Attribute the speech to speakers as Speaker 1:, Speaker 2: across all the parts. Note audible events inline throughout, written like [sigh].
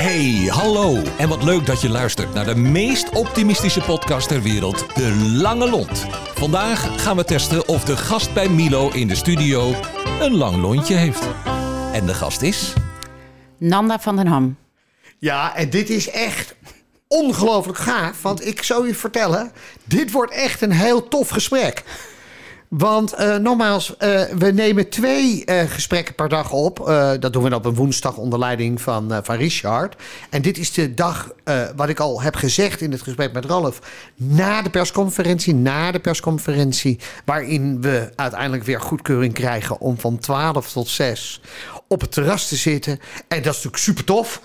Speaker 1: Hey, hallo. En wat leuk dat je luistert naar de meest optimistische podcast ter wereld, De Lange Lont. Vandaag gaan we testen of de gast bij Milo in de studio een lang lontje heeft. En de gast is...
Speaker 2: Nanda van den Ham.
Speaker 3: Ja, en dit is echt ongelooflijk gaaf. Want ik zou je vertellen, dit wordt echt een heel tof gesprek. Want uh, nogmaals, uh, we nemen twee uh, gesprekken per dag op. dat doen we op een woensdag onder leiding van, van Richard. En dit is de dag, wat ik al heb gezegd in het gesprek met Ralf... na de persconferentie, na de persconferentie... waarin we uiteindelijk weer goedkeuring krijgen om van 12 tot 6 op het terras te zitten. En dat is natuurlijk super tof...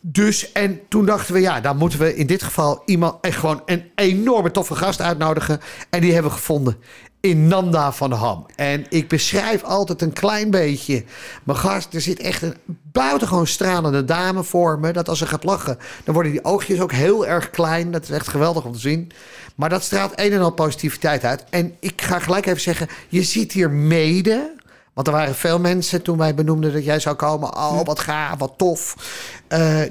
Speaker 3: Dus en toen dachten we, ja, dan moeten we in dit geval iemand echt gewoon een enorme toffe gast uitnodigen. En die hebben we gevonden in Nanda van Ham. En ik beschrijf altijd een klein beetje mijn gast. Er zit echt een buitengewoon stralende dame voor me. Dat als ze gaat lachen, dan worden die oogjes ook heel erg klein. Dat is echt geweldig om te zien. Maar dat straalt een en al positiviteit uit. En ik ga gelijk even zeggen, je ziet hier mede... Want er waren veel mensen toen wij benoemden dat jij zou komen. Oh, wat gaaf, wat tof. Uh, uh,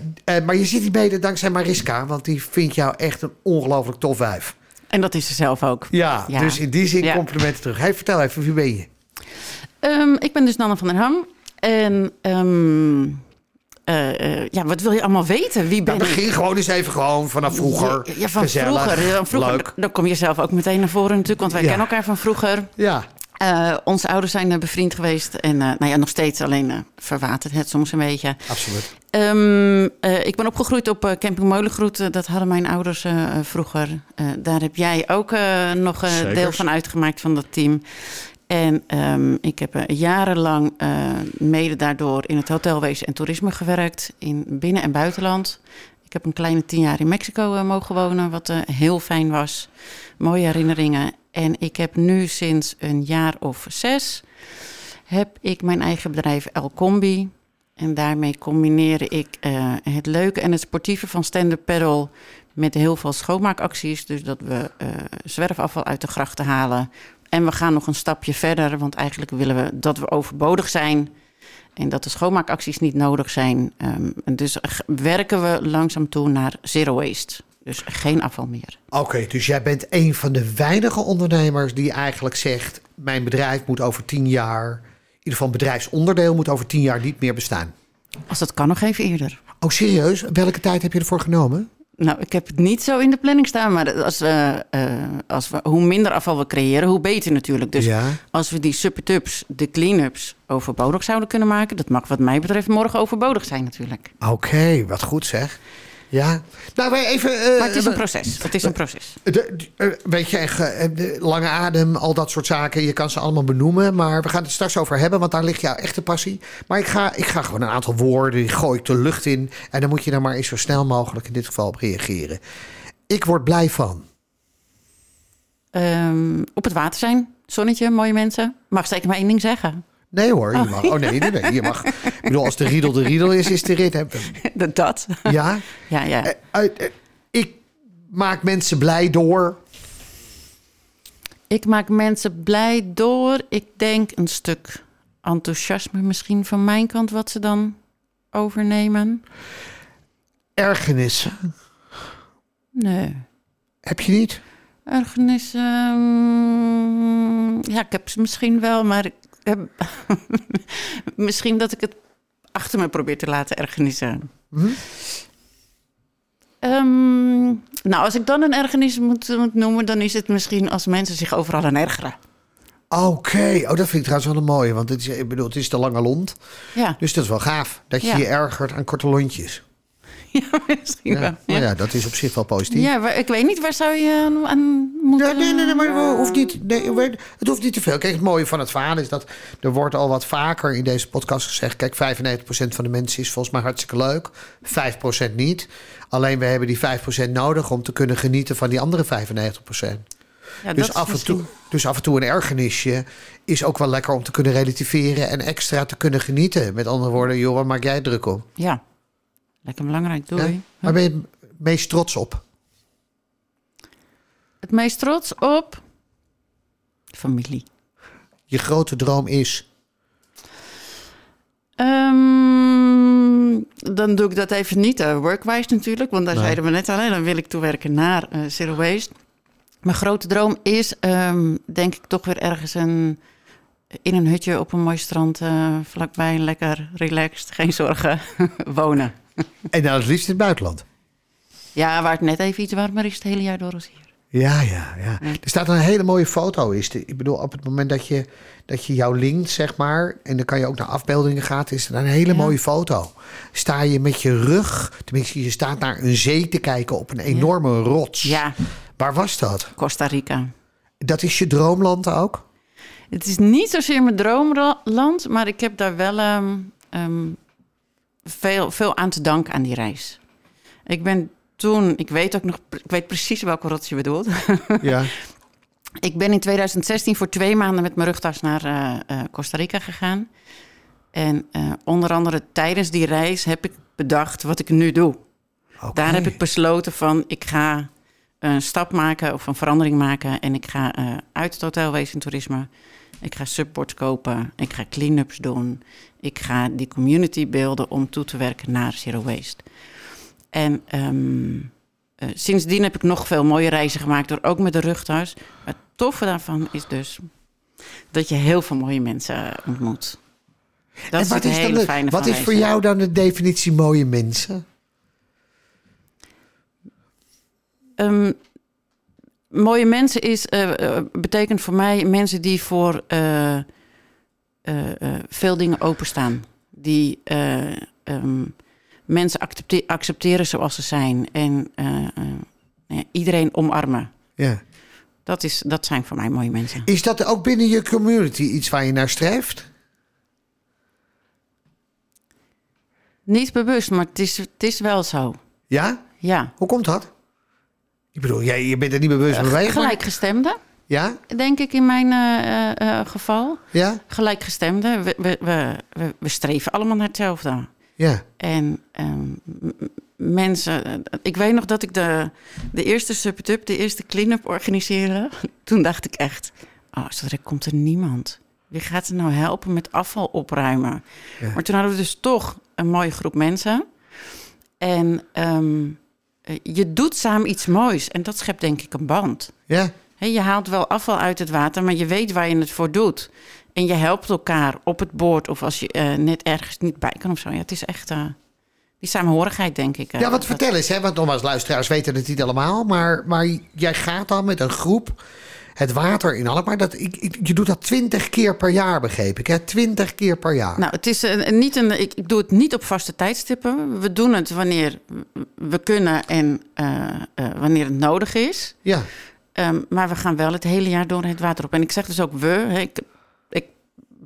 Speaker 3: maar je ziet die mede dankzij Mariska. Want die vindt jou echt een ongelooflijk tof wijf.
Speaker 2: En dat is ze zelf ook.
Speaker 3: Ja, ja. dus in die zin ja. complimenten terug. Hey, vertel even, wie ben je?
Speaker 2: Um, ik ben dus Nanne van den Ham. En um, uh, uh, ja, wat wil je allemaal weten? Wie ben
Speaker 3: nou, begin
Speaker 2: ik?
Speaker 3: gewoon eens even gewoon vanaf vroeger.
Speaker 2: Ja, ja van Gezellig, vroeger. Van vroeger.
Speaker 3: Leuk.
Speaker 2: Dan kom je zelf ook meteen naar voren natuurlijk, want wij
Speaker 3: Ja.
Speaker 2: kennen elkaar van vroeger.
Speaker 3: Ja,
Speaker 2: Uh, onze ouders zijn uh, bevriend geweest en uh, nou ja, nog steeds alleen uh, verwatert het soms een beetje.
Speaker 3: absoluut.
Speaker 2: Um, ik ben opgegroeid op Camping Molengroet. dat hadden mijn ouders vroeger. daar heb jij ook nog deel van uitgemaakt van dat team. En um, ik heb jarenlang mede daardoor in het hotelwezen en toerisme gewerkt. In binnen- en buitenland. Ik heb een kleine tien jaar in Mexico mogen wonen, wat heel fijn was. Mooie herinneringen. En ik heb nu sinds een jaar of zes heb ik mijn eigen bedrijf El Combi. En daarmee combineer ik uh, het leuke en het sportieve van stand-up paddle met heel veel schoonmaakacties. Dus dat we uh, zwerfafval uit de grachten halen. En we gaan nog een stapje verder, want eigenlijk willen we dat we overbodig zijn. En dat de schoonmaakacties niet nodig zijn. Um, dus werken we langzaam toe naar zero waste. Dus geen afval meer.
Speaker 3: Oké, okay, dus jij bent een van de weinige ondernemers die eigenlijk zegt: Mijn bedrijf moet over tien jaar, in ieder geval bedrijfsonderdeel, moet over tien jaar niet meer bestaan.
Speaker 2: Als dat kan, nog even eerder.
Speaker 3: Oh, serieus? Welke tijd heb je ervoor genomen?
Speaker 2: Nou, ik heb het niet zo in de planning staan, maar als, uh, uh, als we, hoe minder afval we creëren, hoe beter natuurlijk. Dus
Speaker 3: ja.
Speaker 2: als we die supertubs, de clean-ups, overbodig zouden kunnen maken, dat mag wat mij betreft morgen overbodig zijn natuurlijk.
Speaker 3: Oké, okay, wat goed zeg. Ja, nou wij even.
Speaker 2: Uh, maar het is een proces. Het is een proces.
Speaker 3: De, de, uh, weet je, de lange adem, al dat soort zaken. Je kan ze allemaal benoemen. Maar we gaan het straks over hebben, want daar ligt jouw echte passie. Maar ik ga, ik ga gewoon een aantal woorden, die gooi ik de lucht in. En dan moet je er maar eens zo snel mogelijk in dit geval op reageren. Ik word blij van.
Speaker 2: Um, op het water zijn. Zonnetje, mooie mensen. Mag zeker maar één ding zeggen.
Speaker 3: Nee hoor, je mag. Oh nee, nee, nee, je mag. Ik bedoel, als de riedel de riedel is, is de rit. [laughs]
Speaker 2: Dat.
Speaker 3: Ja?
Speaker 2: Ja, ja.
Speaker 3: Uh, uh, ik maak mensen blij door.
Speaker 2: Ik maak mensen blij door. Ik denk een stuk enthousiasme misschien van mijn kant wat ze dan overnemen.
Speaker 3: Ergernissen?
Speaker 2: Nee.
Speaker 3: Heb je niet?
Speaker 2: Ergernissen. Um, ja, ik heb ze misschien wel, maar ik heb [laughs] misschien dat ik het achter me probeer te laten ergernissen.
Speaker 3: Hm?
Speaker 2: Um, nou, als ik dan een ergernis moet, moet, noemen, dan is het misschien als mensen zich overal aan ergeren.
Speaker 3: Oké, okay. oh, dat vind ik trouwens wel een mooie, want het is, ik bedoel, het is de lange lont.
Speaker 2: Ja.
Speaker 3: Dus dat is wel gaaf, dat je
Speaker 2: Ja.
Speaker 3: je ergert aan korte lontjes. [laughs]
Speaker 2: Ja, misschien
Speaker 3: Ja,
Speaker 2: wel.
Speaker 3: maar
Speaker 2: Ja.
Speaker 3: ja, dat is op zich wel positief.
Speaker 2: Ja, maar ik weet niet, waar zou je aan, moeten...
Speaker 3: Ja, nee, nee, nee, maar het hoeft niet, nee, het hoeft niet te veel. Kijk, het mooie van het verhaal is dat er wordt al wat vaker in deze podcast gezegd... kijk, 95% van de mensen is volgens mij hartstikke leuk, 5% niet. Alleen we hebben die 5% nodig om te kunnen genieten van die andere 95%.
Speaker 2: Ja,
Speaker 3: Dus af, en
Speaker 2: misschien-
Speaker 3: toe, dus af en toe een ergernisje is ook wel lekker om te kunnen relativeren... en extra te kunnen genieten. Met andere woorden, joh, waar maak jij druk om?
Speaker 2: Ja, lekker belangrijk. Doei.
Speaker 3: Ja? Waar ben je het meest trots op?
Speaker 2: Het meest trots op... Familie.
Speaker 3: Je grote droom is...
Speaker 2: Ehm, dan doe ik dat even niet uh, workwise natuurlijk. Want daar zeiden we net al, dan wil ik toewerken naar uh, Zero Waste. Mijn grote droom is, um, denk ik, toch weer ergens een, in een hutje op een mooi strand... Uh, vlakbij, lekker relaxed, geen zorgen, [laughs] wonen. [laughs]
Speaker 3: en dan het liefst in het buitenland?
Speaker 2: Ja, waar het net even iets warmer is het hele jaar door als hier.
Speaker 3: Ja, ja, ja. Er staat een hele mooie foto. Is de, ik bedoel, op het moment dat je, dat je jou linkt, zeg maar, en dan kan je ook naar afbeeldingen gaan, is er een hele mooie foto. Sta je met je rug, tenminste, je staat naar een zee te kijken op een enorme rots.
Speaker 2: Ja.
Speaker 3: Waar was dat?
Speaker 2: Costa Rica.
Speaker 3: Dat is je droomland ook?
Speaker 2: Het is niet zozeer mijn droomland, maar ik heb daar wel um, um, veel, veel aan te danken aan die reis. Ik ben toen, ik weet ook nog, ik weet precies welke rots je bedoelt.
Speaker 3: Ja. [laughs]
Speaker 2: ik ben in 2016 voor twee maanden met mijn rugtas naar uh, uh, Costa Rica gegaan. En uh, onder andere tijdens die reis heb ik bedacht wat ik nu doe.
Speaker 3: Okay.
Speaker 2: Daar heb ik besloten van, ik ga een stap maken of een verandering maken. En ik ga uit het hotelwezen toerisme. Ik ga supports kopen. Ik ga clean-ups doen. Ik ga die community beelden om toe te werken naar zero waste. En um, uh, sindsdien heb ik nog veel mooie reizen gemaakt, door ook met de rugtas. Het toffe daarvan is dus dat je heel veel mooie mensen ontmoet. Dat
Speaker 3: en wat
Speaker 2: is,
Speaker 3: is,
Speaker 2: hele
Speaker 3: dan de, wat is voor jou dan de definitie mooie mensen?
Speaker 2: Um, mooie mensen is, uh, uh, betekent voor mij mensen die voor uh, veel dingen openstaan. Die um, mensen accepte accepteren zoals ze zijn. En iedereen omarmen.
Speaker 3: Ja.
Speaker 2: Dat, is, dat zijn voor mij mooie mensen.
Speaker 3: Is dat ook binnen je community iets waar je naar streeft?
Speaker 2: Niet bewust, maar het is, het is wel zo.
Speaker 3: Ja?
Speaker 2: Ja.
Speaker 3: Hoe komt dat? Ik bedoel, jij, je bent er niet bewust mee bezig.
Speaker 2: Gelijkgestemde.
Speaker 3: Ja?
Speaker 2: Denk ik in mijn uh, uh, geval.
Speaker 3: Ja?
Speaker 2: Gelijkgestemde. We, we, we, we, streven allemaal naar hetzelfde.
Speaker 3: Ja.
Speaker 2: En um, mensen... Ik weet nog dat ik de, de eerste Subtub, de eerste clean-up organiseerde. [laughs] Toen dacht ik echt... Oh, zo direct komt er niemand. Wie gaat ze nou helpen met afval opruimen? Ja. Maar toen hadden we dus toch een mooie groep mensen. En um, je doet samen iets moois. En dat schept denk ik een band.
Speaker 3: Ja.
Speaker 2: He, je haalt wel afval uit het water, maar je weet waar je het voor doet. En je helpt elkaar op het boord of als je uh, net ergens niet bij kan of zo. Ja, het is echt uh, die samenhorigheid, denk ik. Uh,
Speaker 3: ja, wat vertel eens, hè? want nogmaals, luisteraars weten het niet allemaal. Maar, maar jij gaat dan met een groep het water in Alkmaar. Dat, ik, ik, je doet dat twintig keer per jaar, begreep ik. Twintig keer per jaar.
Speaker 2: Nou, het is uh, niet een. Ik, ik, doe het niet op vaste tijdstippen. We doen het wanneer we kunnen en uh, uh, wanneer het nodig is.
Speaker 3: Ja.
Speaker 2: Um, maar we gaan wel het hele jaar door het water op. En ik zeg dus ook we. Hè, ik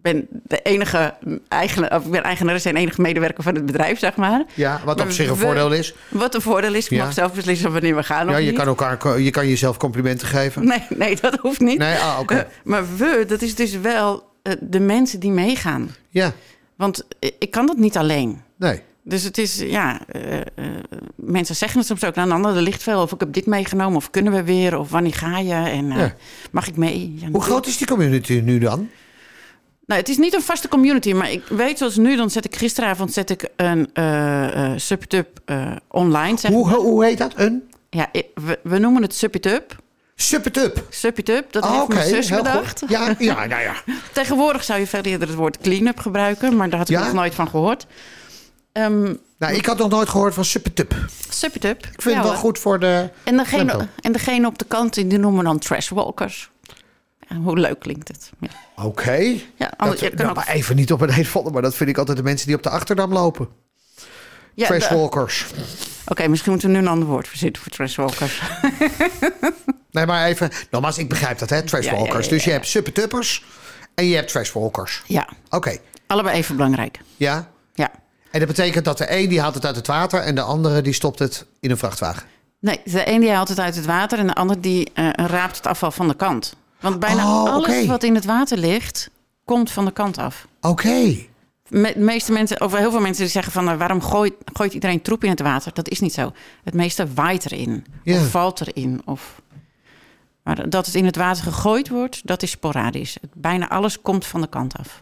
Speaker 2: ben de enige eigenaar, of ik ben eigenares en enige medewerker van het bedrijf, zeg maar.
Speaker 3: Ja, wat
Speaker 2: maar
Speaker 3: op zich een
Speaker 2: we,
Speaker 3: voordeel is.
Speaker 2: Wat een voordeel is, ik
Speaker 3: Ja.
Speaker 2: mag zelf beslissen wanneer we gaan.
Speaker 3: Ja, je
Speaker 2: niet.
Speaker 3: kan, elkaar, je kan jezelf complimenten geven.
Speaker 2: Nee, nee, dat hoeft niet.
Speaker 3: Nee, ah, oké.
Speaker 2: Uh, maar we, dat is dus wel uh, de mensen die meegaan.
Speaker 3: Ja,
Speaker 2: Want ik, kan dat niet alleen.
Speaker 3: nee.
Speaker 2: Dus het is, ja, uh, mensen zeggen het soms ook. Nou, ander, er ligt veel. Of ik heb dit meegenomen. Of kunnen we weer? Of wanneer ga je? En
Speaker 3: Ja.
Speaker 2: mag ik mee? Ja,
Speaker 3: Hoe groot is die community nu dan?
Speaker 2: Nou, het is niet een vaste community, maar ik weet zoals nu, dan zet ik gisteravond zet ik een uh, Subtub uh, online. Zeg
Speaker 3: Hoe,
Speaker 2: maar.
Speaker 3: hoe heet dat? Een?
Speaker 2: Ja, we, we noemen het Subtub.
Speaker 3: Suppet-up.
Speaker 2: Subtub, dat
Speaker 3: Ah,
Speaker 2: heeft
Speaker 3: oké,
Speaker 2: mijn zus bedacht.
Speaker 3: Ja, ja, nou ja. [laughs]
Speaker 2: Tegenwoordig zou je veel eerder het woord clean-up gebruiken, maar daar had ik
Speaker 3: Ja?
Speaker 2: nog nooit van gehoord. Um,
Speaker 3: Nou, ik had nog nooit gehoord van Suppet-up.
Speaker 2: Subtub.
Speaker 3: Ik vind het wel goed voor de...
Speaker 2: En degene, en degene op de kant, die noemen dan trashwalkers. Ja, hoe leuk klinkt het? Ja.
Speaker 3: Oké.
Speaker 2: Ja,
Speaker 3: Dat-
Speaker 2: je kan
Speaker 3: nou,
Speaker 2: ook-
Speaker 3: maar even niet op een [laughs] eetvolle, maar dat vind ik altijd de mensen die op de Achterdam lopen.
Speaker 2: Ja, de-
Speaker 3: Trashwalkers.
Speaker 2: Oké, misschien moeten we nu een ander woord verzinnen voor trashwalkers. [laughs]
Speaker 3: Nee, maar even... Nogmaals, ik begrijp dat, hè? Trashwalkers.
Speaker 2: Ja, ja, ja,
Speaker 3: Dus je
Speaker 2: ja.
Speaker 3: hebt Suppet-uppers en je hebt Trashwalkers.
Speaker 2: ja,
Speaker 3: Oké,
Speaker 2: allebei even belangrijk.
Speaker 3: ja.
Speaker 2: Ja.
Speaker 3: En dat betekent dat de een die haalt het uit het water... en de andere die stopt het in een vrachtwagen.
Speaker 2: Nee, de een die haalt het uit het water en de ander die eh, raapt het afval van de kant. Want bijna
Speaker 3: Oh,
Speaker 2: alles wat in het water ligt, komt van de kant af.
Speaker 3: Oké.
Speaker 2: Me- De meeste mensen, of heel veel mensen die zeggen van nou, waarom gooit, gooit iedereen troep in het water? Dat is niet zo. Het meeste waait erin of valt erin. Of... Maar dat het in het water gegooid wordt, dat is sporadisch. Bijna alles komt van de kant af.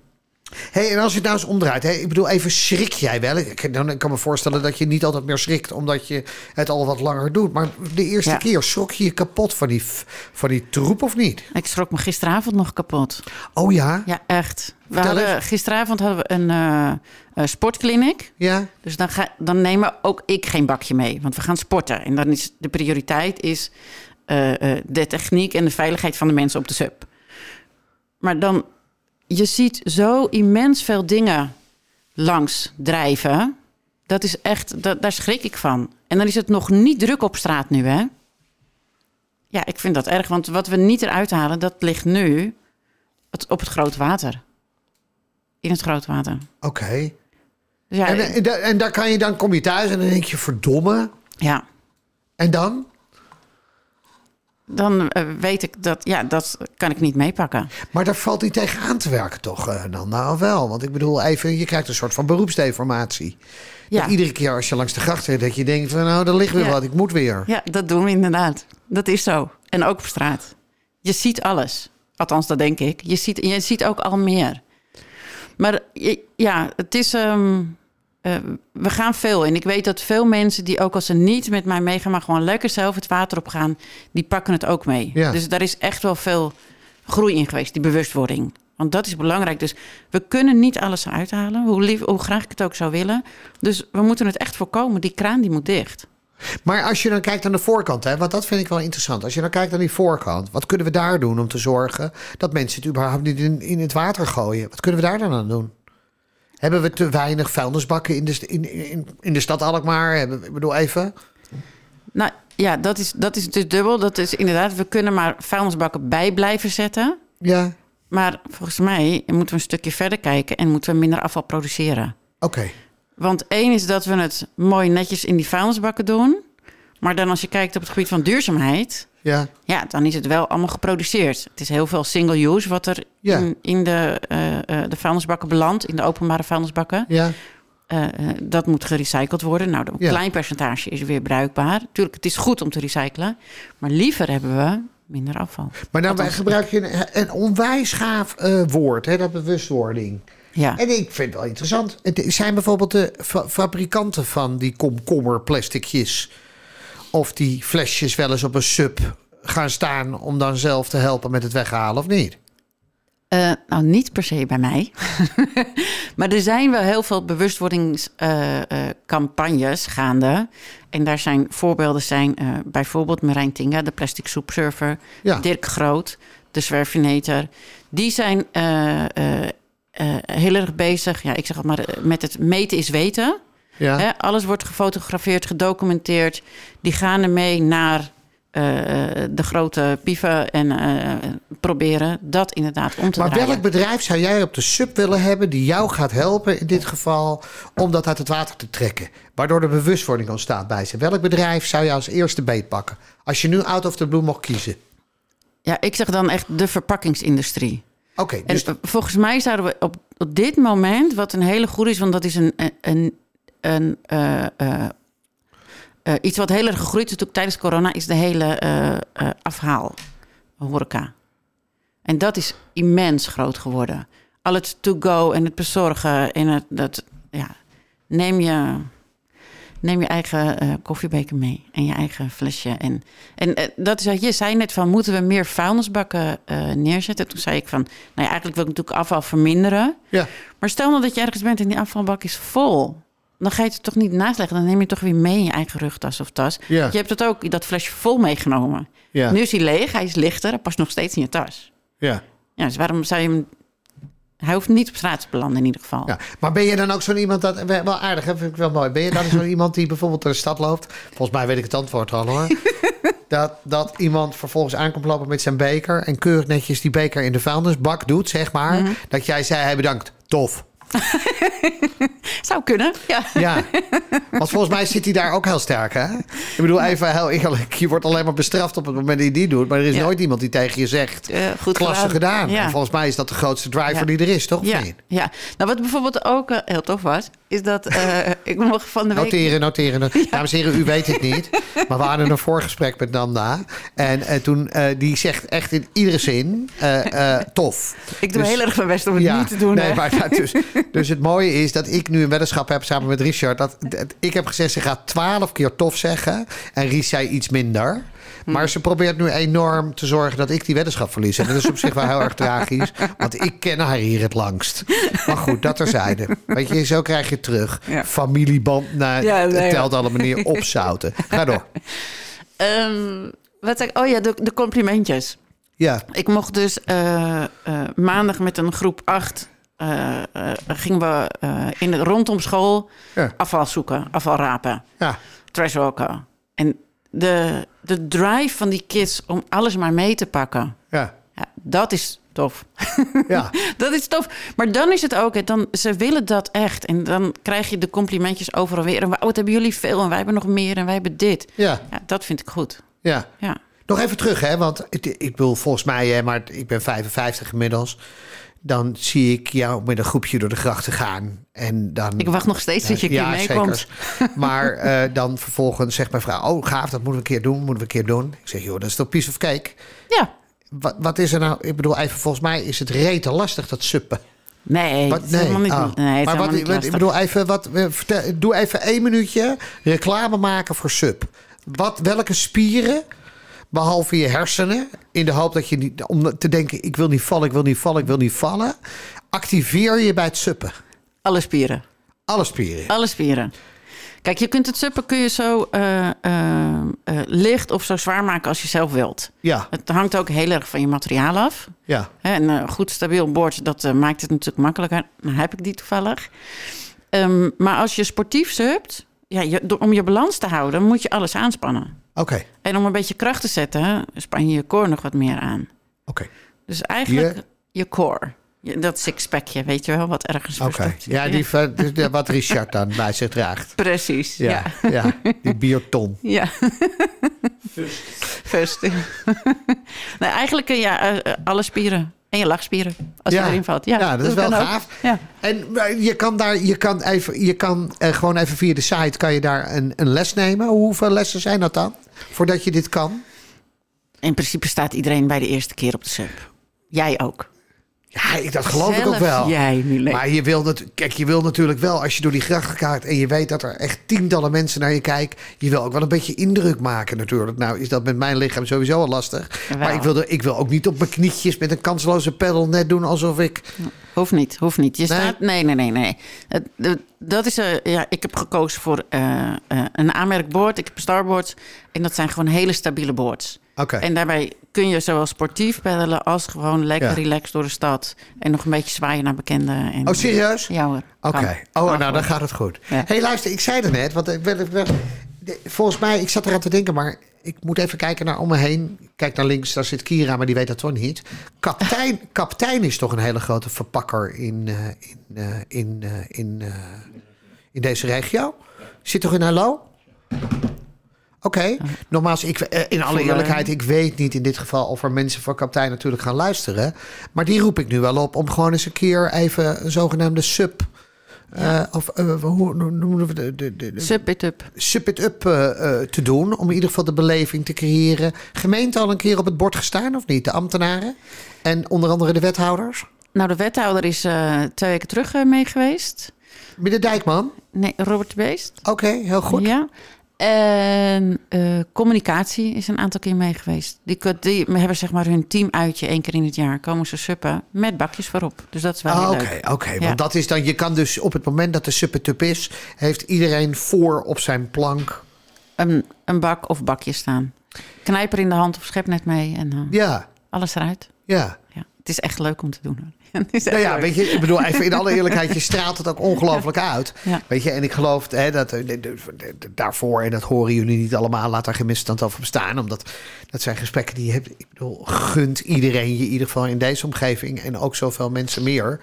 Speaker 3: Hey, en als je het nou eens omdraait, hè? ik bedoel, even schrik jij wel? Ik, dan, ik kan me voorstellen dat je niet altijd meer schrikt, omdat je het al wat langer doet. Maar de eerste
Speaker 2: Ja.
Speaker 3: keer schrok je je kapot van die, van die troep of niet?
Speaker 2: Ik schrok me gisteravond nog kapot.
Speaker 3: Oh ja?
Speaker 2: Ja, echt. We hadden, gisteravond hadden we een eh, sportclinic.
Speaker 3: Ja?
Speaker 2: Dus dan, ga, dan nemen ook ik geen bakje mee. Want we gaan sporten. En dan is de prioriteit is eh, de techniek en de veiligheid van de mensen op de sub. Maar dan, je ziet zo immens veel dingen langs drijven. Dat is echt, dat, daar schrik ik van. En dan is het nog niet druk op straat nu, hè? Ja, ik vind dat erg. Want wat we niet eruit halen, dat ligt nu op het grote water. In het grote water.
Speaker 3: Oké.
Speaker 2: Dus ja,
Speaker 3: En, en, en daar kan je dan, kom je thuis en dan denk je, verdomme.
Speaker 2: ja.
Speaker 3: En dan?
Speaker 2: Dan eh, weet ik dat, ja, dat kan ik niet meepakken.
Speaker 3: Maar daar valt niet tegen aan te werken toch eh, dan? Nou wel, want ik bedoel even, je krijgt een soort van beroepsdeformatie.
Speaker 2: Ja.
Speaker 3: Dat iedere keer als je langs de gracht zit, dat je denkt van nou, er ligt weer
Speaker 2: Ja.
Speaker 3: wat, ik moet weer.
Speaker 2: Ja, dat doen we inderdaad. Dat is zo. En ook op straat. Je ziet alles. Althans, dat denk ik. Je ziet, je ziet ook al meer. Maar ja, het is. ehm, eh, we gaan veel. En ik weet dat veel mensen die ook als ze niet met mij meegaan, maar gewoon lekker zelf het water op gaan, die pakken het ook mee.
Speaker 3: Ja.
Speaker 2: Dus daar is echt wel veel groei in geweest, die bewustwording. Want dat is belangrijk. Dus we kunnen niet alles eruit halen, hoe, lief, hoe graag ik het ook zou willen. Dus we moeten het echt voorkomen. Die kraan die moet dicht.
Speaker 3: Maar als je dan kijkt aan de voorkant, hè, want dat vind ik wel interessant. Als je dan kijkt aan die voorkant, wat kunnen we daar doen om te zorgen dat mensen het überhaupt niet in, in het water gooien? Wat kunnen we daar dan aan doen? Hebben we te weinig vuilnisbakken in de, in, in, in de stad Alkmaar? Hebben, ik bedoel even.
Speaker 2: Nou ja, dat is, dat is dus dubbel. Dat is inderdaad, we kunnen maar vuilnisbakken bij blijven zetten.
Speaker 3: Ja,
Speaker 2: Maar volgens mij moeten we een stukje verder kijken en moeten we minder afval produceren.
Speaker 3: oké.
Speaker 2: Want één is dat we het mooi netjes in die vuilnisbakken doen. Maar dan als je kijkt op het gebied van duurzaamheid,
Speaker 3: Ja,
Speaker 2: ja, dan is het wel allemaal geproduceerd. Het is heel veel single use wat er
Speaker 3: Ja.
Speaker 2: in, in de, eh, eh, de vuilnisbakken belandt, in de openbare vuilnisbakken.
Speaker 3: ja.
Speaker 2: Eh, dat moet gerecycled worden. Nou, een
Speaker 3: Ja.
Speaker 2: klein percentage is weer bruikbaar. Tuurlijk, het is goed om te recyclen. Maar liever hebben we minder afval.
Speaker 3: Maar nou
Speaker 2: Althans,
Speaker 3: gebruik je een, een onwijs gaaf woord, hè, dat bewustwording.
Speaker 2: Ja.
Speaker 3: En ik vind het wel interessant. Het zijn bijvoorbeeld de fa- fabrikanten van die komkommerplasticjes... of die flesjes wel eens op een sub gaan staan... om dan zelf te helpen met het weghalen of niet?
Speaker 2: Eh, nou, niet per se bij mij. [laughs] maar er zijn wel heel veel bewustwordingscampagnes gaande. En daar zijn voorbeelden zijn eh, bijvoorbeeld Marijn Tinga, de plastic soepsurfer.
Speaker 3: Ja.
Speaker 2: Dirk Groot, de zwerfinator. Die zijn eh, eh, eh, heel erg bezig, ja, ik zeg het maar, eh, met het meten is weten.
Speaker 3: Ja,
Speaker 2: Hè, alles wordt gefotografeerd, gedocumenteerd. Die gaan ermee naar eh, de grote pieven en eh, proberen dat inderdaad om te
Speaker 3: maar
Speaker 2: draaien.
Speaker 3: welk bedrijf zou jij op de sub willen hebben... die jou gaat helpen in dit geval om dat uit het water te trekken? Waardoor er bewustwording ontstaat bij ze. Welk bedrijf zou je als eerste beet pakken? Als je nu out of the blue mocht kiezen.
Speaker 2: Ja, ik zeg dan echt de verpakkingsindustrie.
Speaker 3: Oké,
Speaker 2: En
Speaker 3: dus
Speaker 2: eh, volgens mij zouden we op, op dit moment, wat een hele goede is, want dat is een, een, een, eh, eh, eh, iets wat heel erg gegroeid is natuurlijk tijdens corona, is de hele afhaal horeca. En dat is immens groot geworden. Al het to-go en het bezorgen en het, dat, ja, neem je, neem je eigen eh, koffiebeker mee en je eigen flesje. En, en dat is wat je zei net van, moeten we meer vuilnisbakken neerzetten? Toen zei ik van, nou ja, eigenlijk wil ik natuurlijk afval verminderen.
Speaker 3: ja.
Speaker 2: Maar stel nou dat je ergens bent en die afvalbak is vol. Dan ga je het toch niet naast leggen. Dan neem je het toch weer mee in je eigen rugtas of tas.
Speaker 3: Ja.
Speaker 2: Je hebt het ook, dat flesje vol meegenomen.
Speaker 3: Ja.
Speaker 2: Nu is hij leeg, hij is lichter, hij past nog steeds in je tas.
Speaker 3: ja.
Speaker 2: Ja, dus waarom zou je hem... Hij hoeft niet op straat te belanden in ieder geval.
Speaker 3: Ja, maar ben je dan ook zo'n iemand dat wel aardig, hè, vind ik wel mooi. Ben je dan zo'n [laughs] iemand die bijvoorbeeld door de stad loopt? Volgens mij weet ik het antwoord al hoor. [laughs] dat, dat iemand vervolgens aankomt lopen met zijn beker en keurig netjes die beker in de vuilnisbak doet, zeg maar.
Speaker 2: Mhm.
Speaker 3: Dat jij zei, hij bedankt, tof. [laughs]
Speaker 2: Zou kunnen, ja.
Speaker 3: Ja, want volgens mij zit hij daar ook heel sterk, hè? Ik bedoel, even heel eerlijk, je wordt alleen maar bestraft op het moment dat je die doet. Maar er is
Speaker 2: Ja.
Speaker 3: nooit iemand die tegen je zegt,
Speaker 2: Eh, goed
Speaker 3: klasse gedaan.
Speaker 2: Ja.
Speaker 3: En volgens mij is dat de grootste driver die er is, toch?
Speaker 2: Ja, ja. Nou, wat bijvoorbeeld ook eh, heel tof was... is dat uh, [laughs] ik nog van de week...
Speaker 3: Noteren, noteren. [laughs] Ja. Dames en heren, u weet het niet. Maar we hadden een voorgesprek met Nanda. En toen, die zegt echt in iedere zin, tof.
Speaker 2: Ik doe dus, heel erg mijn best om het niet te doen.
Speaker 3: Nee, maar, dus, dus het mooie is dat ik nu een weddenschap heb samen met Richard. Dat, dat ik heb gezegd, ze gaat twaalf keer tof zeggen. En Ries zei iets minder. Maar ze probeert nu enorm te zorgen dat ik die weddenschap verlies. En dat is op zich wel heel erg tragisch. Want ik ken haar hier het langst. Maar goed, dat terzijde. Weet je, zo krijg je terug. Ja. Familieband, nou, ja, nee, het telt alle manieren opzouten. Ga door.
Speaker 2: Um, wat ik, oh ja, de, de, complimentjes.
Speaker 3: Ja.
Speaker 2: Ik mocht dus uh, uh, maandag met een groep acht... Uh, gingen we in het, rondom school ja. afval zoeken, afval rapen.
Speaker 3: Ja.
Speaker 2: Trashwalken. En de, de drive van die kids om alles maar mee te pakken.
Speaker 3: Ja.
Speaker 2: ja dat is tof.
Speaker 3: Ja. [laughs]
Speaker 2: dat is tof. Maar dan is het ook, dan, ze willen dat echt. En dan krijg je de complimentjes overal weer. En wat hebben jullie veel en wij hebben nog meer en wij hebben dit.
Speaker 3: Ja.
Speaker 2: ja dat vind ik goed.
Speaker 3: Ja.
Speaker 2: ja.
Speaker 3: Nog even terug, hè? Want ik, ik bedoel, volgens mij, maar ik ben 55 inmiddels dan zie ik jou met een groepje door de grachten gaan. En dan,
Speaker 2: ik wacht nog steeds dat je
Speaker 3: ja,
Speaker 2: meekomt.
Speaker 3: Maar uh, dan vervolgens zegt mijn vrouw... oh, gaaf, dat moeten we een keer doen, moeten we een keer doen. Ik zeg, joh, dat is toch piece of cake?
Speaker 2: Ja.
Speaker 3: Wat, wat is er nou? Ik bedoel, even volgens mij is het rete lastig, dat suppen.
Speaker 2: Nee, wat, nee. Niet, oh. nee maar wat, ik
Speaker 3: bedoel, even, wat, vertel, doe even één minuutje reclame maken voor sub. Wat, welke spieren Behalve je hersenen. In de hoop dat je niet. Om te denken: ik wil niet vallen, ik wil niet vallen, ik wil niet vallen. Activeer je bij het suppen.
Speaker 2: Alle spieren.
Speaker 3: Alle spieren.
Speaker 2: Alle spieren. Kijk, je kunt het suppen kun je zo uh, uh, uh, licht of zo zwaar maken als je zelf wilt.
Speaker 3: Ja.
Speaker 2: Het hangt ook heel erg van je materiaal af.
Speaker 3: Ja.
Speaker 2: En een goed stabiel bord, dat maakt het natuurlijk makkelijker. Dan heb ik die toevallig. Um, maar als je sportief supt, ja, je, om je balans te houden, moet je alles aanspannen.
Speaker 3: Oké.
Speaker 2: En om een beetje kracht te zetten, span je je core nog wat meer aan.
Speaker 3: Oké.
Speaker 2: Dus eigenlijk je, je core. Dat sixpackje, weet je wel, wat ergens
Speaker 3: Oké, okay. ja, die, wat Richard dan bij zich draagt.
Speaker 2: Precies, ja.
Speaker 3: Ja, ja die bierton.
Speaker 2: Ja. First. [laughs] nee, eigenlijk ja, uh, alle spieren. En je lachspieren, als
Speaker 3: ja.
Speaker 2: je erin valt. Ja,
Speaker 3: ja dat, is wel gaaf.
Speaker 2: Ja.
Speaker 3: En je kan daar, je kan even, je kan uh, gewoon even via de site kan je daar een, een les nemen. Hoeveel lessen zijn dat dan? Voordat je dit kan?
Speaker 2: In principe staat iedereen bij de eerste keer op de sub. Jij ook.
Speaker 3: Ja, dat geloof ik ook wel.
Speaker 2: Jij,
Speaker 3: maar je wil, het, kijk, je wil natuurlijk wel, als je door die gracht gaat en je weet dat er echt tientallen mensen naar je kijken, je wil ook wel een beetje indruk maken natuurlijk. Nou is dat met mijn lichaam sowieso al lastig. Maar ik wil, er, ik wil ook niet op mijn knietjes met een kansloze pedal net doen alsof ik...
Speaker 2: Hoeft niet, hoeft niet. Je nee? staat... Nee, nee, nee, nee. Dat is... Uh, ja, ik heb gekozen voor uh, uh, een aanmerkboord. Ik heb een starboard. En dat zijn gewoon hele stabiele boards.
Speaker 3: Okay.
Speaker 2: En daarbij kun je zowel sportief peddelen als gewoon lekker ja. relaxed door de stad. En nog een beetje zwaaien naar bekenden. En,
Speaker 3: oh, serieus?
Speaker 2: Ja hoor.
Speaker 3: Oké. Okay. Oh, nou dan gaat het goed. Ja. hey, luister, ik zei het net. Want ik wil, volgens mij, ik zat eraan te denken, maar ik moet even kijken naar om me heen. Kijk naar links, daar zit Kira, maar die weet dat toch niet. Kaptein, [laughs] kaptein is toch een hele grote verpakker in, uh, in, uh, in, uh, in, in deze regio? Zit toch in Hallo? Oké, okay. nogmaals, ik, in alle eerlijkheid, ik weet niet in dit geval of er mensen voor kapitein natuurlijk gaan luisteren. Maar die roep ik nu wel op om gewoon eens een keer even een zogenaamde sub. Ja. Uh, of uh, hoe noemen we de, de, de, de
Speaker 2: Sub it up.
Speaker 3: Sub it up uh, te doen. Om in ieder geval de beleving te creëren. Gemeente al een keer op het bord gestaan of niet? De ambtenaren en onder andere de wethouders?
Speaker 2: Nou, de wethouder is twee weken terug mee geweest.
Speaker 3: Meneer Dijkman?
Speaker 2: Nee, Robert de Beest.
Speaker 3: Oké, okay, heel goed.
Speaker 2: Ja. En uh, communicatie is een aantal keer mee geweest. Die, die hebben zeg maar hun team uitje één keer in het jaar. Komen ze suppen met bakjes voorop. Dus dat is wel
Speaker 3: ah, leuk. Oké, okay, want dat is dan... Je kan dus op het moment dat de suppetup is... heeft iedereen voor op zijn plank...
Speaker 2: Een, een bak of bakje staan. Knijper in de hand of schepnet mee. En uh,
Speaker 3: ja.
Speaker 2: alles eruit.
Speaker 3: Ja.
Speaker 2: ja. Het is echt leuk om te doen.
Speaker 3: Nou ja, weet je, ik bedoel, even in alle eerlijkheid, je straalt het ook ongelooflijk uit.
Speaker 2: Ja.
Speaker 3: Weet je, en ik geloof hè, dat de, daarvoor, en dat horen jullie niet allemaal, laat daar geen misstand over bestaan. Omdat dat zijn gesprekken die je hebt. Ik bedoel, gunt iedereen je in ieder geval in deze omgeving en ook zoveel mensen meer.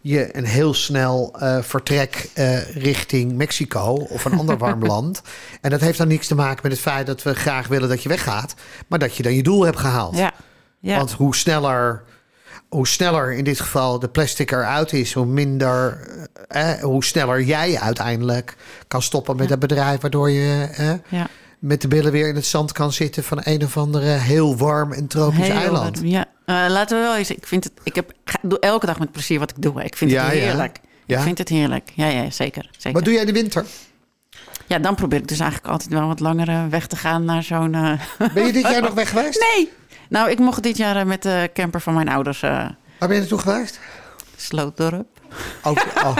Speaker 3: Je een heel snel uh, vertrek uh, richting Mexico of een ander warm [laughs] land. En dat heeft dan niks te maken met het feit dat we graag willen dat je weggaat, maar dat je dan je doel hebt gehaald.
Speaker 2: Ja.
Speaker 3: Want hoe sneller hoe sneller in dit geval de plastic eruit is, hoe minder, eh, hoe sneller jij uiteindelijk kan stoppen met
Speaker 2: Ja.
Speaker 3: het bedrijf, waardoor je eh,
Speaker 2: Ja.
Speaker 3: met de billen weer in het zand kan zitten van een of andere heel warm en tropisch
Speaker 2: Heel
Speaker 3: eiland.
Speaker 2: warm, Ja, Eh, laten we wel eens. Ik vind het. Ik heb, doe elke dag met plezier wat ik doe. Ik vind
Speaker 3: Ja,
Speaker 2: het heerlijk.
Speaker 3: Ja?
Speaker 2: Ik vind het heerlijk. Ja, ja, zeker. zeker.
Speaker 3: Wat doe jij in de winter?
Speaker 2: Ja, dan probeer ik dus eigenlijk altijd wel wat langer eh, weg te gaan naar zo'n. eh,
Speaker 3: Ben je dit jaar [laughs] nog weg geweest?
Speaker 2: Nee! Nou, ik mocht dit jaar eh, met de camper van mijn ouders eh
Speaker 3: Waar ben je naartoe geweest?
Speaker 2: Slooddorp.
Speaker 3: Oh, [laughs] oh.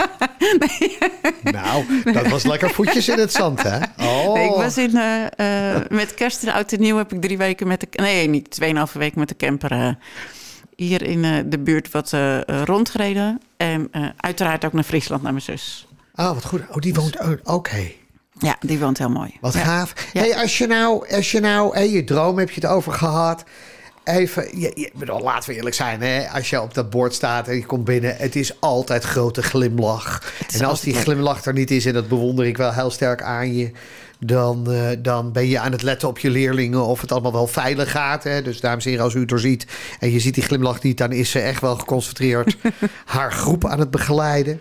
Speaker 3: Nou, dat was lekker voetjes in het zand, hè? Oh.
Speaker 2: Nee, ik was in, eh, met kerst en oud en nieuw heb ik drie weken met de... Nee, niet tweeënhalve weken met de camper hier in de buurt wat rondgereden. En uiteraard ook naar Friesland, naar mijn zus.
Speaker 3: Oh, wat goed. Oh, die woont... Oké.
Speaker 2: Ja, die woont heel mooi.
Speaker 3: Wat
Speaker 2: ja.
Speaker 3: gaaf.
Speaker 2: Ja.
Speaker 3: Hey, als je nou, als je nou, hey, je droom heb je het over gehad. Even, je, je, bedoel, laten we eerlijk zijn, hè? als je op dat bord staat en je komt binnen, het is altijd grote glimlach. En als die glimlach er niet is, en dat bewonder ik wel heel sterk aan je, dan, eh, dan ben je aan het letten op je leerlingen of het allemaal wel veilig gaat. Hè? Dus dames en heren, als u het er ziet en je ziet die glimlach niet, dan is ze echt wel geconcentreerd [laughs] haar groep aan het begeleiden.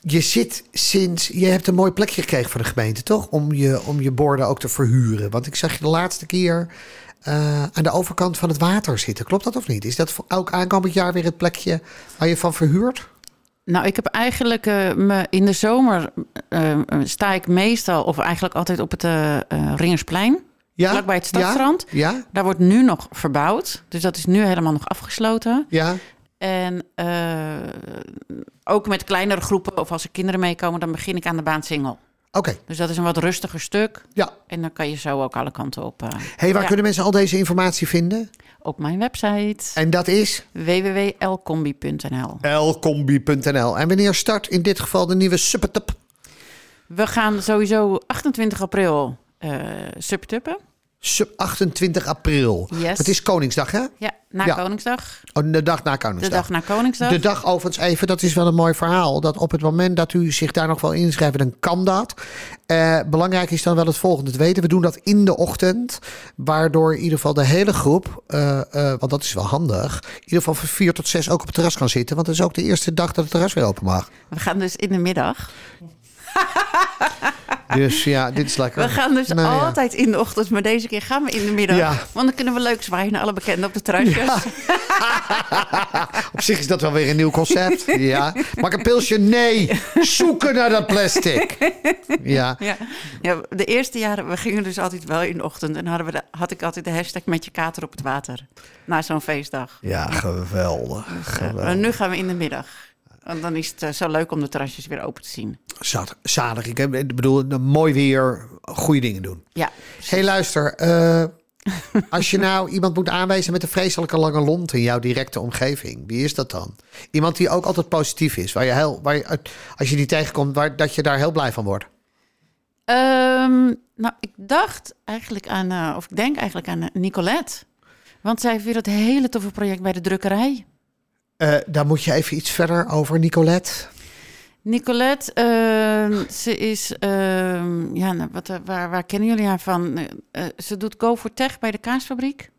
Speaker 3: Je zit sinds. Je hebt een mooi plekje gekregen van de gemeente, toch? Om je, om je borden ook te verhuren. Want ik zag je de laatste keer eh, aan de overkant van het water zitten. Klopt dat of niet? Is dat voor ook aankomend jaar weer het plekje waar je van verhuurt?
Speaker 2: Nou, ik heb eigenlijk eh, me in de zomer eh, sta ik meestal, of eigenlijk altijd op het Ringersplein.
Speaker 3: Ja.
Speaker 2: Vlakbij het stadsrand.
Speaker 3: Ja?
Speaker 2: Daar wordt nu nog verbouwd. Dus dat is nu helemaal nog afgesloten.
Speaker 3: Ja?
Speaker 2: En ook met kleinere groepen, of als er kinderen meekomen, dan begin ik aan de baan single.
Speaker 3: Oké.
Speaker 2: Dus dat is een wat rustiger stuk.
Speaker 3: Ja.
Speaker 2: En dan kan je zo ook alle kanten op. eh,
Speaker 3: hey, waar
Speaker 2: ja,
Speaker 3: kunnen mensen al deze informatie vinden?
Speaker 2: Op mijn website
Speaker 3: En dat is
Speaker 2: www.lcombi.nl.
Speaker 3: lcombi.nl. En wanneer start in dit geval de nieuwe Suppetup?
Speaker 2: We gaan sowieso 28 april eh subtuppen.
Speaker 3: Sub 28 april.
Speaker 2: Yes.
Speaker 3: Het is Koningsdag, hè?
Speaker 2: Ja, na
Speaker 3: Ja.
Speaker 2: Koningsdag.
Speaker 3: Oh, de dag na
Speaker 2: De
Speaker 3: Koningsdag.
Speaker 2: dag na Koningsdag.
Speaker 3: De dag overigens even, dat is wel een mooi verhaal. Dat op het moment dat u zich daar nog wel inschrijft, dan kan dat. Eh, belangrijk is dan wel het volgende te weten. We doen dat in de ochtend. Waardoor in ieder geval de hele groep, eh, want dat is wel handig. In ieder geval van vier tot zes ook op het terras kan zitten. Want het is ook de eerste dag dat het terras weer open mag.
Speaker 2: We gaan dus in de middag. [laughs]
Speaker 3: Dus ja, dit is [laughs] lekker.
Speaker 2: We gaan dus
Speaker 3: Nou ja.
Speaker 2: altijd in de ochtend, maar deze keer gaan we in de middag.
Speaker 3: Ja.
Speaker 2: Want dan kunnen we leuk zwaaien naar alle bekenden op de terrasjes. [laughs]
Speaker 3: Op zich is dat wel weer een nieuw concept. ja. Mag ik een pilsje? Nee. Zoeken naar dat plastic. Ja.
Speaker 2: Ja. ja, de eerste jaren, we gingen dus altijd wel in de ochtend. En hadden we de, had ik altijd de hashtag met je kater op het water. Na zo'n feestdag.
Speaker 3: Ja, geweldig.
Speaker 2: Eh,
Speaker 3: geweldig.
Speaker 2: maar nu gaan we in de middag. Want dan is het eh, zo leuk om de terrasjes weer open te zien.
Speaker 3: Zalig. Ik heb- ik bedoel, mooi weer, goede dingen doen.
Speaker 2: Ja,
Speaker 3: hey, luister. eh, als je nou iemand moet aanwijzen met een vreselijke lange lont in jouw directe omgeving, wie is dat dan? Iemand die ook altijd positief is, waar je heel, waar je, als je die tegenkomt, waar, dat je daar heel blij van wordt.
Speaker 2: Ehm, nou, ik dacht eigenlijk aan, eh, of ik denk eigenlijk aan Nicolette. Want zij heeft weer het hele toffe project bij de drukkerij.
Speaker 3: Eh, daar moet je even iets verder over, Nicolette.
Speaker 2: Nicolette, ehm, ze is, ehm, ja, nou, wat, eh, waar, waar kennen jullie haar van? Eh, ze doet Go for Tech bij de kaasfabriek.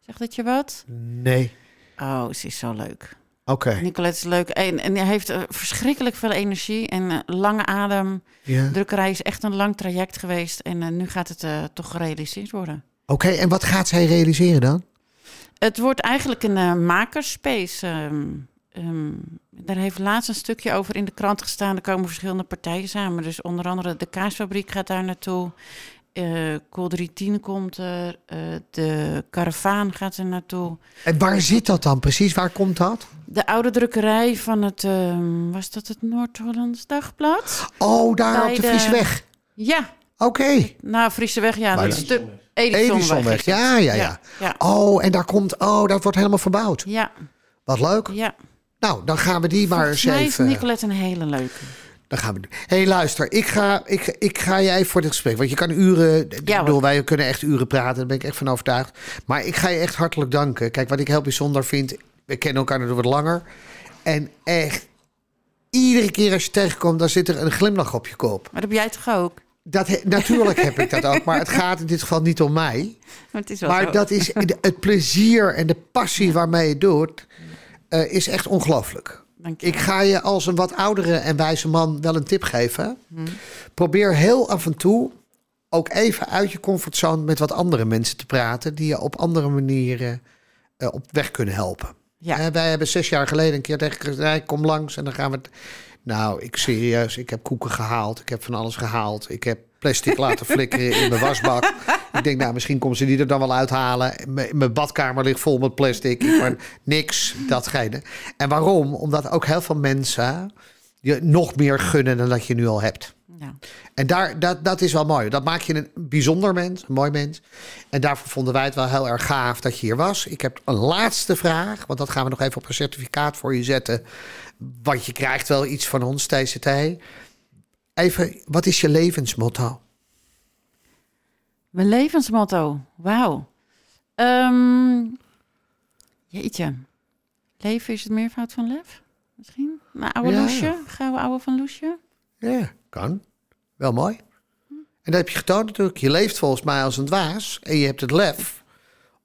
Speaker 2: Zegt dat je wat?
Speaker 3: Nee.
Speaker 2: Oh, ze is zo leuk.
Speaker 3: Oké.
Speaker 2: Nicolette is leuk en, en hij heeft verschrikkelijk veel energie en lange adem.
Speaker 3: Ja.
Speaker 2: Drukkerij is echt een lang traject geweest en nu gaat het toch gerealiseerd worden.
Speaker 3: Oké, en wat gaat zij realiseren dan?
Speaker 2: Het wordt eigenlijk een eh, makerspace. ehm, ehm, daar heeft laatst een stukje over in de krant gestaan. Er komen verschillende partijen samen. Dus onder andere de kaasfabriek gaat daar naartoe. eh Cool 310 komt er. eh, de karavaan gaat er naartoe.
Speaker 3: En waar zit dat dan precies? Waar komt dat?
Speaker 2: De oude drukkerij van het... ehm, was dat het Noord-Hollands Dagblad?
Speaker 3: Oh, daar
Speaker 2: Bij
Speaker 3: op de
Speaker 2: de-
Speaker 3: Frieseweg.
Speaker 2: Ja,
Speaker 3: Oké.
Speaker 2: nou, Frieseweg, ja. Dat stuk... Edisonweg.
Speaker 3: Ja, ja, ja.
Speaker 2: ja.
Speaker 3: Oh, en daar komt... Oh, dat wordt helemaal verbouwd.
Speaker 2: ja.
Speaker 3: Wat leuk.
Speaker 2: ja.
Speaker 3: Nou, dan gaan we die maar
Speaker 2: Volgens
Speaker 3: eens
Speaker 2: mij is
Speaker 3: even...
Speaker 2: Nicolette een hele leuke.
Speaker 3: Dan gaan we. Hé, hey, luister. Ik ga, ik, ik ga even voor dit gesprek. Want je kan uren... Ik
Speaker 2: Ja,
Speaker 3: bedoel, wij kunnen echt uren praten. Daar ben ik echt van overtuigd. Maar ik ga je echt hartelijk danken. Kijk, wat ik heel bijzonder vind... We kennen elkaar natuurlijk wat langer. En echt... Iedere keer als je tegenkomt, dan zit er een glimlach op je kop.
Speaker 2: Maar dat heb jij toch ook?
Speaker 3: Dat, he- natuurlijk heb ik dat ook. Maar het gaat in dit geval niet om mij.
Speaker 2: Maar het is wel
Speaker 3: Maar
Speaker 2: zo.
Speaker 3: dat is het plezier en de passie waarmee je het doet. eh, is echt ongelooflijk. Ik ga je als een wat oudere en wijze man wel een tip geven. Hmm. Probeer heel af en toe ook even uit je comfortzone met wat andere mensen te praten, die je op andere manieren uh, op weg kunnen helpen. Ja. Uh, wij hebben zes jaar geleden een keer tegen gezegd: kom langs en dan gaan we. Nou, ik serieus, ik heb koeken gehaald, ik heb van alles gehaald, ik heb plastic laten flikkeren in mijn wasbak. Ik denk, nou, misschien komen ze die er dan wel uithalen. Mijn badkamer ligt vol met plastic. Ik maar niks, datgene. En waarom? Omdat ook heel veel mensen je nog meer gunnen dan dat je nu al hebt. Ja. En daar, dat, dat is wel mooi. Dat maakt je een bijzonder mens, een mooi mens. En daarvoor vonden wij het wel heel erg gaaf dat je hier was. Ik heb een laatste vraag, want dat gaan we nog even op een certificaat voor je zetten. Want je krijgt wel iets van ons, TCT. Even, wat is je levensmotto?
Speaker 2: Mijn levensmotto? Wauw. Um, jeetje. Leven is het meervoud van lef? Misschien? Mijn oude ja. Loesje? Gouden oude van Loesje?
Speaker 3: Ja, kan. Wel mooi. En dat heb je getoond natuurlijk. Je leeft volgens mij als een dwaas. En je hebt het lef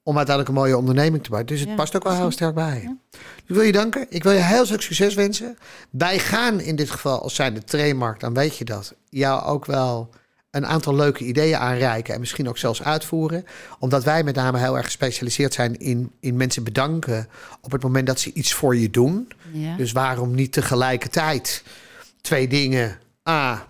Speaker 3: om uiteindelijk een mooie onderneming te maken. Dus het past ook wel heel sterk bij. Ik wil je danken. Ik wil je heel veel succes wensen. Wij gaan in dit geval, als zijn de trainmarkt, dan weet je dat, jou ook wel een aantal leuke ideeën aanreiken en misschien ook zelfs uitvoeren. Omdat wij met name heel erg gespecialiseerd zijn in, in mensen bedanken op het moment dat ze iets voor je doen. Ja. Dus waarom niet tegelijkertijd twee dingen? A,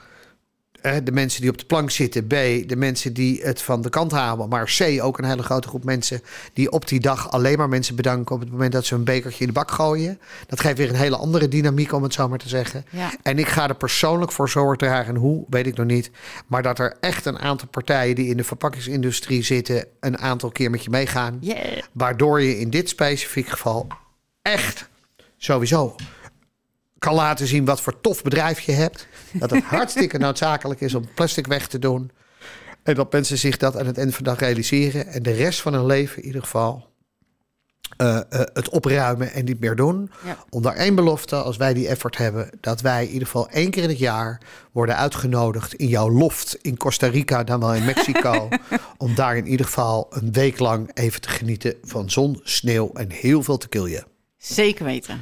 Speaker 3: de mensen die op de plank zitten. B, de mensen die het van de kant halen. Maar C, ook een hele grote groep mensen die op die dag alleen maar mensen bedanken op het moment dat ze een bekertje in de bak gooien. Dat geeft weer een hele andere dynamiek, om het zo maar te zeggen. Ja. En ik ga er persoonlijk voor zorgen dragen. Hoe, weet ik nog niet. Maar dat er echt een aantal partijen die in de verpakkingsindustrie zitten, een aantal keer met je meegaan. Waardoor je in dit specifiek geval echt sowieso kan laten zien wat voor tof bedrijf je hebt. Dat het [laughs] hartstikke noodzakelijk is om plastic weg te doen. En dat mensen zich dat aan het eind van de dag realiseren. En de rest van hun leven in ieder geval uh, uh, het opruimen en niet meer doen. Ja. Onder één belofte, als wij die effort hebben, dat wij in ieder geval één keer in het jaar worden uitgenodigd in jouw loft in Costa Rica, dan wel in Mexico. [laughs] om daar in ieder geval een week lang even te genieten van zon, sneeuw en heel veel te killen.
Speaker 2: Zeker weten.